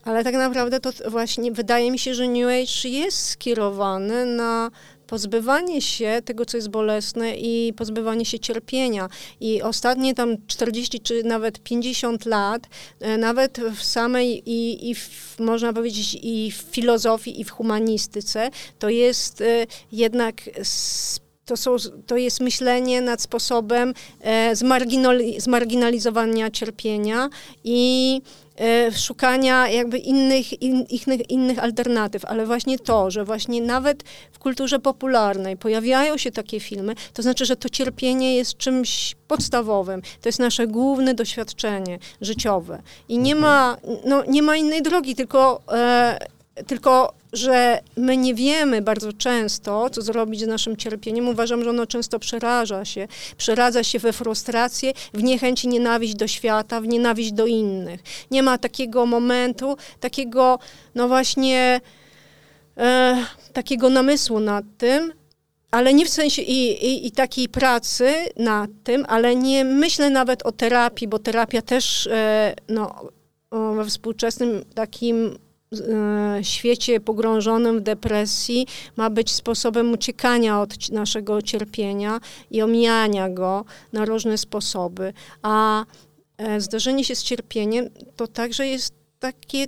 Ale tak naprawdę to właśnie wydaje mi się, że New Age jest skierowany na pozbywanie się tego, co jest bolesne i pozbywanie się cierpienia. I ostatnie tam 40 czy nawet 50 lat, e, nawet w samej i, i w, można powiedzieć i w filozofii, i w humanistyce, to jest e, jednak to, są, to jest myślenie nad sposobem e, zmarginalizowania cierpienia i szukania jakby innych, in, innych, innych alternatyw, ale właśnie to, że właśnie nawet w kulturze popularnej pojawiają się takie filmy, to znaczy, że to cierpienie jest czymś podstawowym. To jest nasze główne doświadczenie życiowe. I nie ma, no, nie ma innej drogi, tylko, e, tylko że my nie wiemy bardzo często, co zrobić z naszym cierpieniem. Uważam, że ono często przeraża się, przeradza się we frustrację, w niechęć i nienawiść do świata, w nienawiść do innych. Nie ma takiego momentu, takiego, no właśnie, e, takiego namysłu nad tym, ale nie w sensie i, i, i, takiej pracy nad tym, ale nie myślę nawet o terapii, bo terapia też e, no, we współczesnym takim świecie pogrążonym w depresji ma być sposobem uciekania od naszego cierpienia i omijania go na różne sposoby. A e, zdarzenie się z cierpieniem to także jest takie,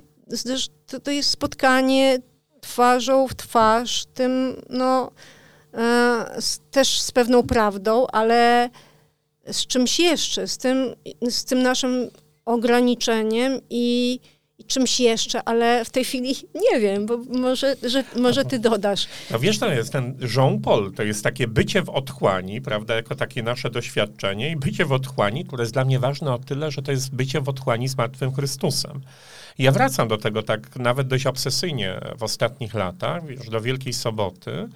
to, jest spotkanie twarzą w twarz, tym, no, e, też z pewną prawdą, ale z czymś jeszcze, z tym, z tym naszym ograniczeniem i czymś jeszcze, ale w tej chwili nie wiem, bo może, że, może ty dodasz. No wiesz, to jest ten Jean-Paul, to jest takie bycie w otchłani, prawda, jako takie nasze doświadczenie i bycie w otchłani, które jest dla mnie ważne o tyle, że to jest bycie w otchłani z martwym Chrystusem. Ja wracam do tego tak nawet dość obsesyjnie w ostatnich latach, już do Wielkiej Soboty,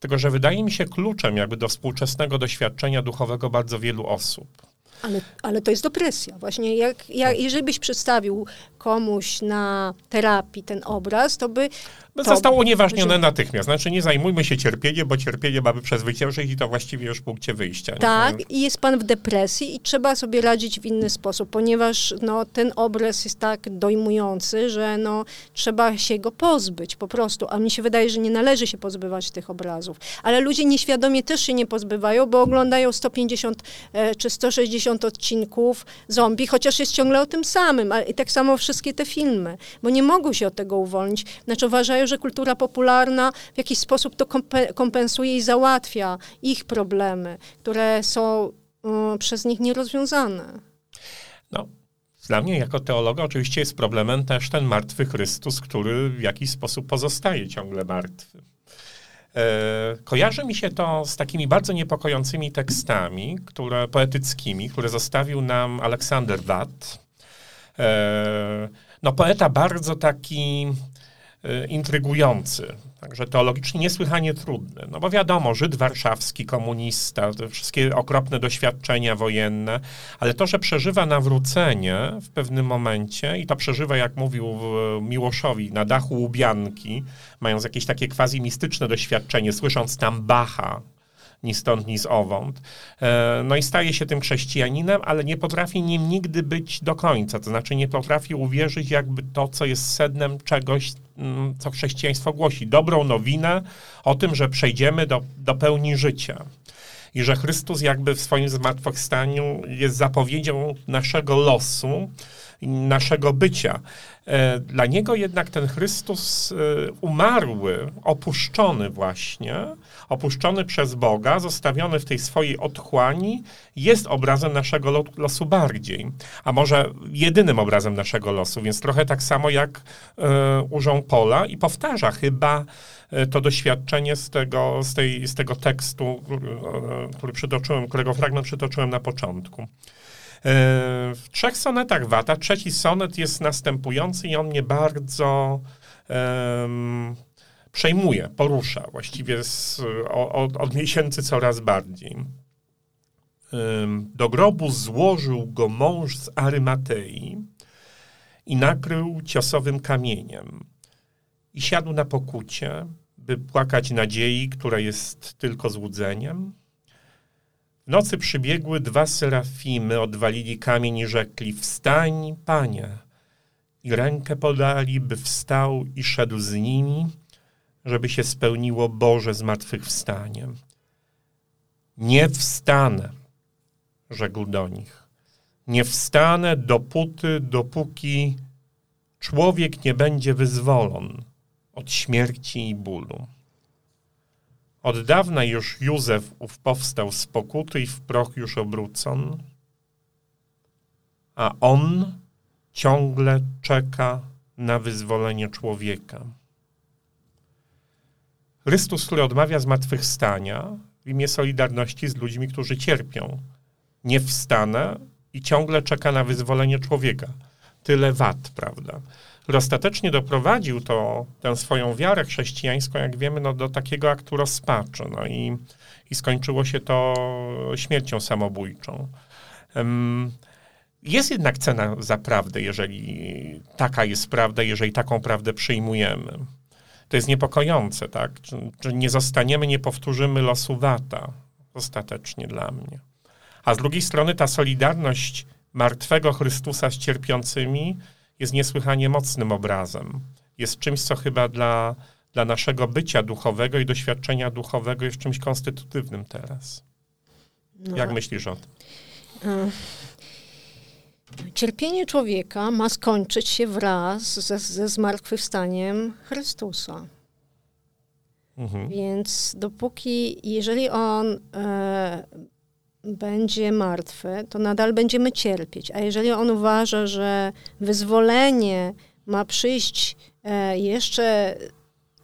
tylko że wydaje mi się kluczem jakby do współczesnego doświadczenia duchowego bardzo wielu osób. Ale, ale to jest depresja. Właśnie jak, jak, tak. jeżeli byś przedstawił komuś na terapii ten obraz, to by no, to zostało unieważnione że... natychmiast. Znaczy nie zajmujmy się cierpieniem, bo cierpienie mamy przezwyciężyć i to właściwie już w punkcie wyjścia. Tak, nie? i jest pan w depresji i trzeba sobie radzić w inny sposób, ponieważ no, ten obraz jest tak dojmujący, że no, trzeba się go pozbyć po prostu. A mi się wydaje, że nie należy się pozbywać tych obrazów. Ale ludzie nieświadomie też się nie pozbywają, bo oglądają 150 e, czy 160 odcinków zombie, chociaż jest ciągle o tym samym. I tak samo wszystkie te filmy, bo nie mogą się od tego uwolnić. Znaczy uważają, że kultura popularna w jakiś sposób to kompensuje i załatwia ich problemy, które są y, przez nich nierozwiązane. No, dla mnie jako teologa oczywiście jest problemem też ten martwy Chrystus, który w jakiś sposób pozostaje ciągle martwy. E, kojarzy mi się to z takimi bardzo niepokojącymi tekstami, które, poetyckimi, które zostawił nam Aleksander Watt. E, no poeta bardzo taki y, intrygujący, także teologicznie niesłychanie trudny. No bo wiadomo, Żyd warszawski, komunista, te wszystkie okropne doświadczenia wojenne, ale to, że przeżywa nawrócenie w pewnym momencie i to przeżywa, jak mówił Miłoszowi, na dachu Łubianki, mając jakieś takie quasi mistyczne doświadczenie, słysząc tam Bacha, ni stąd, ni z owąd. E, no i staje się tym chrześcijaninem, ale nie potrafi nim nigdy być do końca. To znaczy nie potrafi uwierzyć jakby to, co jest sednem czegoś, mm, co chrześcijaństwo głosi. Dobrą nowinę o tym, że przejdziemy do, do pełni życia. I że Chrystus jakby w swoim zmartwychwstaniu jest zapowiedzią naszego losu, naszego bycia. E, dla niego jednak ten Chrystus e, umarły, opuszczony właśnie, opuszczony przez Boga, zostawiony w tej swojej otchłani, jest obrazem naszego losu bardziej, a może jedynym obrazem naszego losu, więc trochę tak samo jak e, u Jean Paula i powtarza chyba to doświadczenie z tego, z, tej, z tego tekstu, który przytoczyłem, którego fragment przytoczyłem na początku. W trzech sonetach Wata trzeci sonet jest następujący i on mnie bardzo um, przejmuje, porusza właściwie z, od, od miesięcy coraz bardziej. Do grobu złożył go mąż z Arymatei i nakrył ciosowym kamieniem i siadł na pokucie, by płakać nadziei, która jest tylko złudzeniem nocy przybiegły dwa serafimy, odwalili kamień i rzekli: Wstań, panie! I rękę podali, by wstał i szedł z nimi, żeby się spełniło Boże zmartwychwstanie. Nie wstanę, rzekł do nich. Nie wstanę dopóty, dopóki człowiek nie będzie wyzwolon od śmierci i bólu. Od dawna już Józef ów powstał z pokuty i w proch już obrócon, a on ciągle czeka na wyzwolenie człowieka. Chrystus, który odmawia zmartwychwstania w imię solidarności z ludźmi, którzy cierpią. Nie wstanę i ciągle czeka na wyzwolenie człowieka. Tyle wad, prawda? ostatecznie doprowadził to, tę swoją wiarę chrześcijańską, jak wiemy, no, do takiego aktu rozpaczy. No i, i skończyło się to śmiercią samobójczą. Jest jednak cena za prawdę, jeżeli taka jest prawda, jeżeli taką prawdę przyjmujemy. To jest niepokojące, tak? Czy, czy nie zostaniemy, nie powtórzymy losu Wata ostatecznie dla mnie. A z drugiej strony ta solidarność martwego Chrystusa z cierpiącymi jest niesłychanie mocnym obrazem. Jest czymś, co chyba dla, dla naszego bycia duchowego i doświadczenia duchowego jest czymś konstytutywnym teraz. No, Jak myślisz o tym? E, cierpienie człowieka ma skończyć się wraz ze, ze zmartwychwstaniem Chrystusa. Mhm. Więc dopóki, jeżeli on e, będzie martwy, to nadal będziemy cierpieć. A jeżeli on uważa, że wyzwolenie ma przyjść e, jeszcze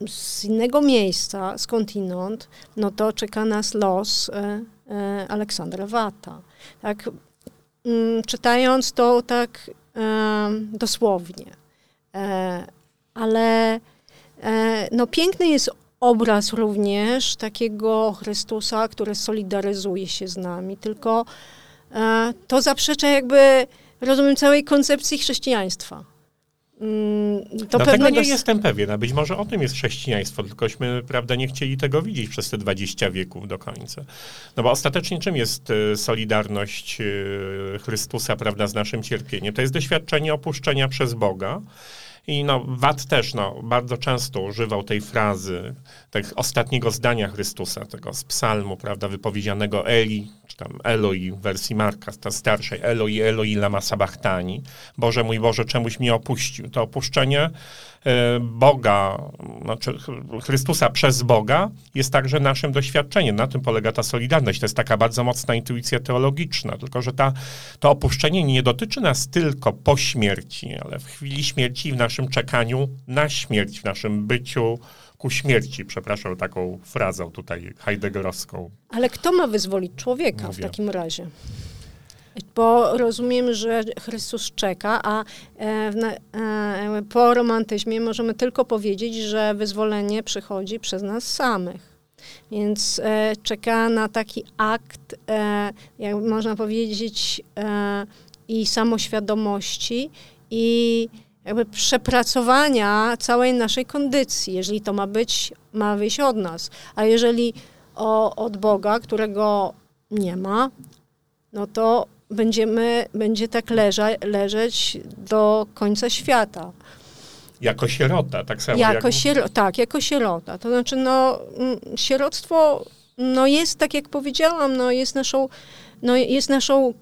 z innego miejsca, skądinąd, no to czeka nas los e, e, Aleksandra Wata. Tak, mm, czytając to tak dosłownie. Ale no, piękny jest obraz również takiego Chrystusa, który solidaryzuje się z nami, tylko e, to zaprzecza jakby, rozumiem, całej koncepcji chrześcijaństwa. Mm, to no tego nie jestem pewien, a być może o tym jest chrześcijaństwo, tylkośmy, prawda, nie chcieli tego widzieć przez te 20 wieków do końca. No bo ostatecznie czym jest e, solidarność e, Chrystusa, prawda, z naszym cierpieniem? To jest doświadczenie opuszczenia przez Boga, i no, Wat też no, bardzo często używał tej frazy, tego ostatniego zdania Chrystusa, tego z psalmu, prawda, wypowiedzianego Eli, czy tam Eloi w wersji Marka, ta starszej, Eloi, Eloi lama sabachtani. Boże mój Boże, czemuś mnie opuścił. To opuszczenie E, Boga, znaczy Chrystusa przez Boga jest także naszym doświadczeniem. Na tym polega ta solidarność. To jest taka bardzo mocna intuicja teologiczna, tylko że ta, to opuszczenie nie dotyczy nas tylko po śmierci, ale w chwili śmierci, w naszym czekaniu na śmierć, w naszym byciu ku śmierci, przepraszam taką frazą tutaj heideggerowską. Ale kto ma wyzwolić człowieka Mówię. w takim razie? bo rozumiem, że Chrystus czeka, a e, e, po romantyzmie możemy tylko powiedzieć, że wyzwolenie przychodzi przez nas samych. Więc e, czeka na taki akt, jak można powiedzieć, i samoświadomości, i jakby przepracowania całej naszej kondycji, jeżeli to ma być, ma wyjść od nas. A jeżeli o, od Boga, którego nie ma, no to będziemy, będzie tak leża, leżeć do końca świata. Jako sierota, tak samo. Jako jak... siero, tak, jako sierota. To znaczy, no, mm, sieroctwo no jest, tak jak powiedziałam, no jest naszą, no jest naszą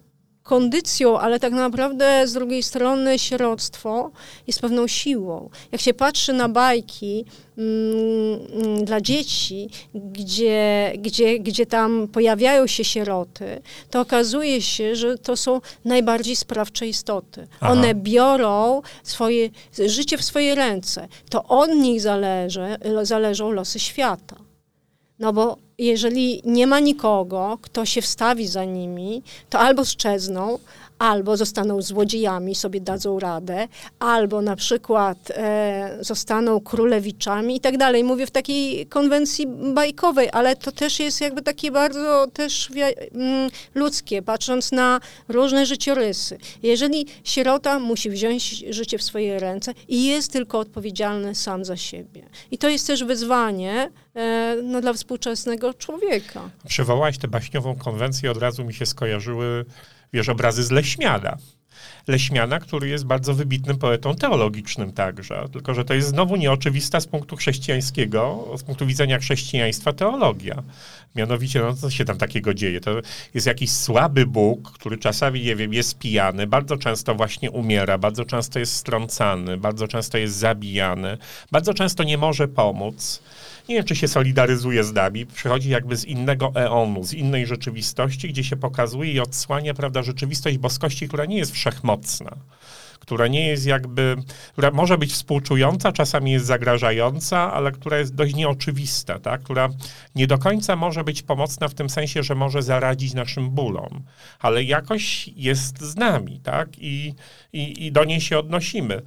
kondycją, ale tak naprawdę z drugiej strony sieroctwo jest pewną siłą. Jak się patrzy na bajki mm, dla dzieci, gdzie, gdzie, gdzie tam pojawiają się sieroty, to okazuje się, że to są najbardziej sprawcze istoty. Aha. One biorą swoje, życie w swoje ręce. To od nich zależy, zależą losy świata. No bo jeżeli nie ma nikogo, kto się wstawi za nimi, to albo szczezną, albo zostaną złodziejami, sobie dadzą radę, albo na przykład e, zostaną królewiczami i tak dalej. Mówię w takiej konwencji bajkowej, ale to też jest jakby takie bardzo też mm, ludzkie, patrząc na różne życiorysy. Jeżeli sierota musi wziąć życie w swoje ręce i jest tylko odpowiedzialny sam za siebie. I to jest też wyzwanie e, no, dla współczesnego człowieka. Przywołałaś tę baśniową konwencję, od razu mi się skojarzyły wiesz, obrazy z Leśmiana. Leśmiana, który jest bardzo wybitnym poetą teologicznym także, tylko że to jest znowu nieoczywista z punktu chrześcijańskiego, z punktu widzenia chrześcijaństwa teologia. Mianowicie, no co się tam takiego dzieje? To jest jakiś słaby Bóg, który czasami, nie wiem, jest pijany, bardzo często właśnie umiera, bardzo często jest strącany, bardzo często jest zabijany, bardzo często nie może pomóc nie wiem, czy się solidaryzuje z nami, przychodzi jakby z innego eonu, z innej rzeczywistości, gdzie się pokazuje i odsłania, prawda, rzeczywistość boskości, która nie jest wszechmocna która nie jest jakby, która może być współczująca, czasami jest zagrażająca, ale która jest dość nieoczywista, tak? która nie do końca może być pomocna w tym sensie, że może zaradzić naszym bólom, ale jakoś jest z nami, tak? I, i, i do niej się odnosimy e,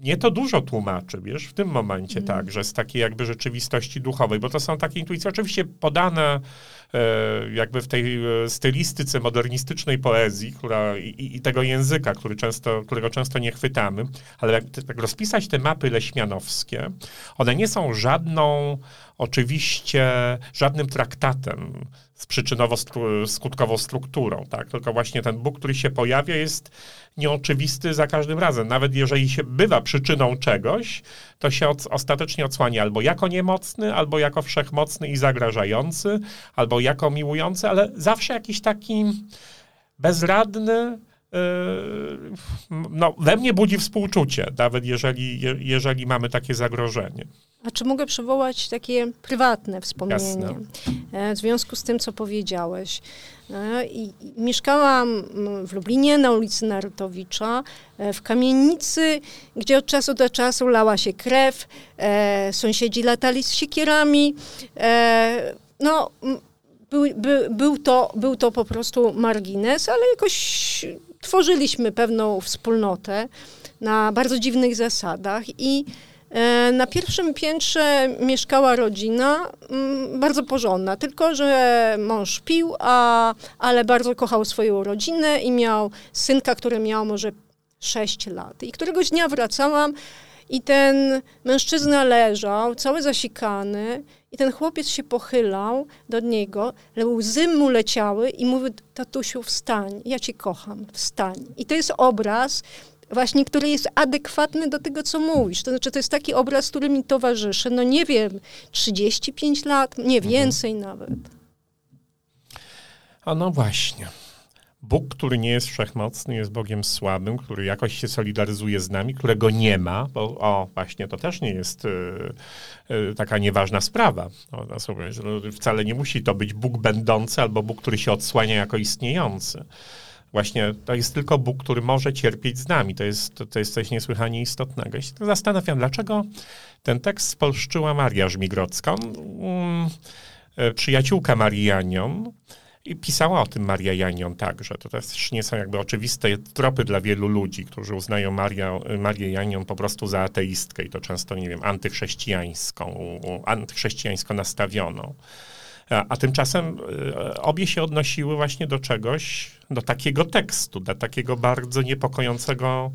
nie to dużo tłumaczy, wiesz, w tym momencie mm. tak, że z takiej jakby rzeczywistości duchowej, bo to są takie intuicje oczywiście podane e, jakby w tej e, stylistyce modernistycznej poezji, która i, i, tego języka, który często, którego często nie chwytamy, ale jak tak rozpisać te mapy leśmianowskie, one nie są żadną oczywiście żadnym traktatem z przyczynowo-skutkową strukturą, tak? Tylko właśnie ten Bóg, który się pojawia, jest nieoczywisty za każdym razem. Nawet jeżeli się bywa przyczyną czegoś, to się od, ostatecznie odsłania albo jako niemocny, albo jako wszechmocny i zagrażający, albo jako miłujący, ale zawsze jakiś taki bezradny, no, we mnie budzi współczucie, nawet jeżeli, jeżeli mamy takie zagrożenie. A czy mogę przywołać takie prywatne wspomnienie Jasne. w związku z tym, co powiedziałeś? E, I mieszkałam w Lublinie na ulicy Narutowicza, e, w kamienicy, gdzie od czasu do czasu lała się krew, e, sąsiedzi latali z siekierami. No, był, by, był, to, był to po prostu margines, ale jakoś tworzyliśmy pewną wspólnotę na bardzo dziwnych zasadach i E, na pierwszym piętrze mieszkała rodzina, mm, bardzo porządna, tylko że mąż pił, a, ale bardzo kochał swoją rodzinę i miał synka, który miał może 6 lat. I któregoś dnia wracałam i ten mężczyzna leżał, cały zasikany, i ten chłopiec się pochylał do niego, łzy mu leciały i mówi, tatusiu, wstań, ja cię kocham, wstań. I to jest obraz właśnie, który jest adekwatny do tego, co mówisz. To znaczy, to jest taki obraz, który mi towarzyszy, no nie wiem, 35 lat, nie mhm. więcej mhm. nawet. A no właśnie. Bóg, który nie jest wszechmocny, jest Bogiem słabym, który jakoś się solidaryzuje z nami, którego nie ma, bo o, właśnie to też nie jest y, y, taka nieważna sprawa. O, sobie, wcale nie musi to być Bóg będący albo Bóg, który się odsłania jako istniejący. Właśnie to jest tylko Bóg, który może cierpieć z nami. To jest, to, to jest coś niesłychanie istotnego. Ja się tak zastanawiam, dlaczego ten tekst spolszczyła Maria Żmigrodzka, mm, e, przyjaciółka Marianion. I pisała o tym Maria Janion także. To też nie są jakby oczywiste tropy dla wielu ludzi, którzy uznają Maria, Marię Janion po prostu za ateistkę i to często, nie wiem, antychrześcijańską, antychrześcijańsko nastawioną. A, tymczasem y, obie się odnosiły właśnie do czegoś, do takiego tekstu, do takiego bardzo niepokojącego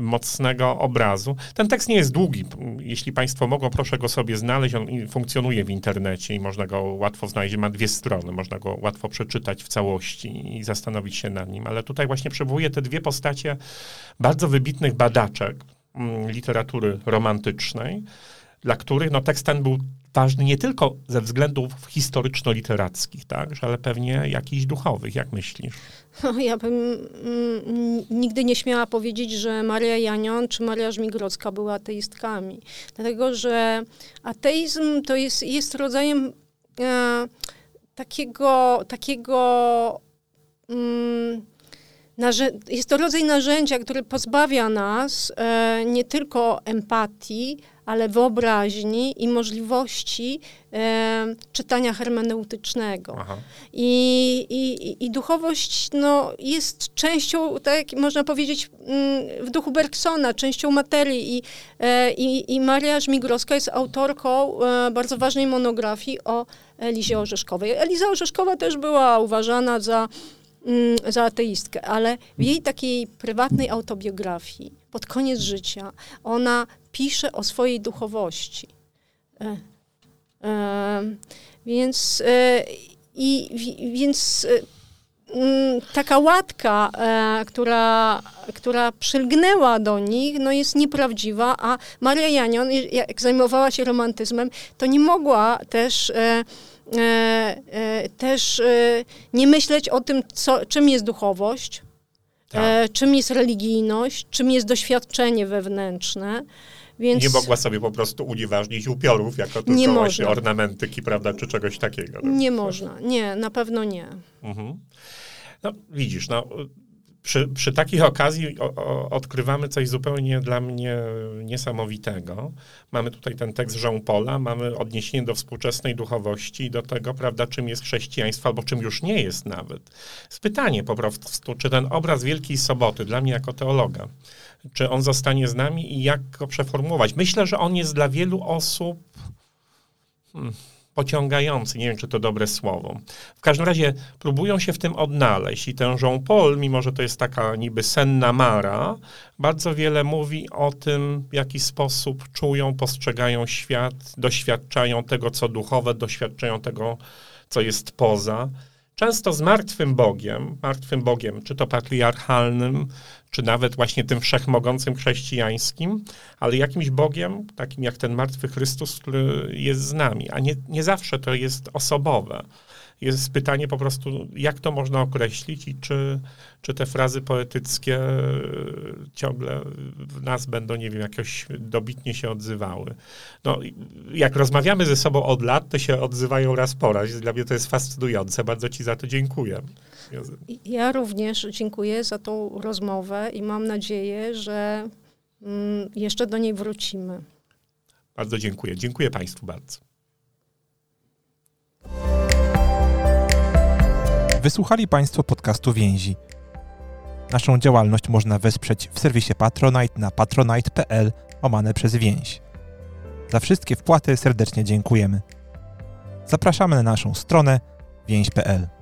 mocnego obrazu. Ten tekst nie jest długi. Jeśli Państwo mogą, proszę go sobie znaleźć. On funkcjonuje w internecie i można go łatwo znaleźć. Ma dwie strony. Można go łatwo przeczytać w całości i zastanowić się nad nim. Ale tutaj właśnie przywołuję te dwie postacie bardzo wybitnych badaczek mm, literatury romantycznej, dla których no, tekst ten był ważny nie tylko ze względów historyczno-literackich, tak, ale pewnie jakichś duchowych. Jak myślisz? No, ja bym mm, nigdy nie śmiała powiedzieć, że Maria Janion czy Maria Żmigrodzka były ateistkami. Dlatego, że ateizm to jest, jest rodzajem e, takiego, takiego mm, jest to rodzaj narzędzia, który pozbawia nas e, nie tylko empatii, ale wyobraźni i możliwości e, czytania hermeneutycznego. I, i, I duchowość no, jest częścią, tak można powiedzieć, mm, w duchu Bergsona, częścią materii. I, e, i, i Maria Żmigrowska jest autorką e, bardzo ważnej monografii o Elizie Orzeszkowej. Eliza Orzeszkowa też była uważana za Mm, za ateistkę, ale w jej takiej prywatnej autobiografii pod koniec życia ona pisze o swojej duchowości. E, e, więc e, i więc mm, taka łatka, która, która przylgnęła do nich, no jest nieprawdziwa, a Maria Janion, jak zajmowała się romantyzmem, to nie mogła też też nie myśleć o tym, co, czym jest duchowość, tak. czym jest religijność, czym jest doświadczenie wewnętrzne. Więc... Nie mogła sobie po prostu unieważnić upiorów jako tylko nie właśnie można. ornamentyki, prawda, czy czegoś takiego. Nie można, nie, na pewno nie. Mhm. No widzisz, no przy, przy takiej okazji o, o, odkrywamy coś zupełnie dla mnie niesamowitego. Mamy tutaj ten tekst Jean-Paula, mamy odniesienie do współczesnej duchowości i do tego, prawda, czym jest chrześcijaństwo, albo czym już nie jest nawet. Jest pytanie po prostu, czy ten obraz Wielkiej Soboty, dla mnie jako teologa, czy on zostanie z nami i jak go przeformułować? Myślę, że on jest dla wielu osób... Hmm, pociągający, nie wiem, czy to dobre słowo. W każdym razie próbują się w tym odnaleźć i ten Jean-Paul, mimo że to jest taka niby senna mara, bardzo wiele mówi o tym, w jaki sposób czują, postrzegają świat, doświadczają tego, co duchowe, doświadczają tego, co jest poza. Często z martwym Bogiem, martwym Bogiem, czy to patriarchalnym, czy nawet właśnie tym wszechmogącym chrześcijańskim, ale jakimś Bogiem, takim jak ten martwy Chrystus, który jest z nami. A nie, nie zawsze to jest osobowe. Jest pytanie po prostu, jak to można określić i czy, czy te frazy poetyckie ciągle w nas będą, nie wiem, jakoś dobitnie się odzywały. No, jak rozmawiamy ze sobą od lat, to się odzywają raz po raz. Dla mnie to jest fascynujące. Bardzo Ci za to dziękuję. Ja również dziękuję za tą rozmowę i mam nadzieję, że mm, jeszcze do niej wrócimy. Bardzo dziękuję. Dziękuję Państwu bardzo. Wysłuchali Państwo podcastu Więzi. Naszą działalność można wesprzeć w serwisie Patronite na patronite.pl omane przez więź. Za wszystkie wpłaty serdecznie dziękujemy. Zapraszamy na naszą stronę więź.pl.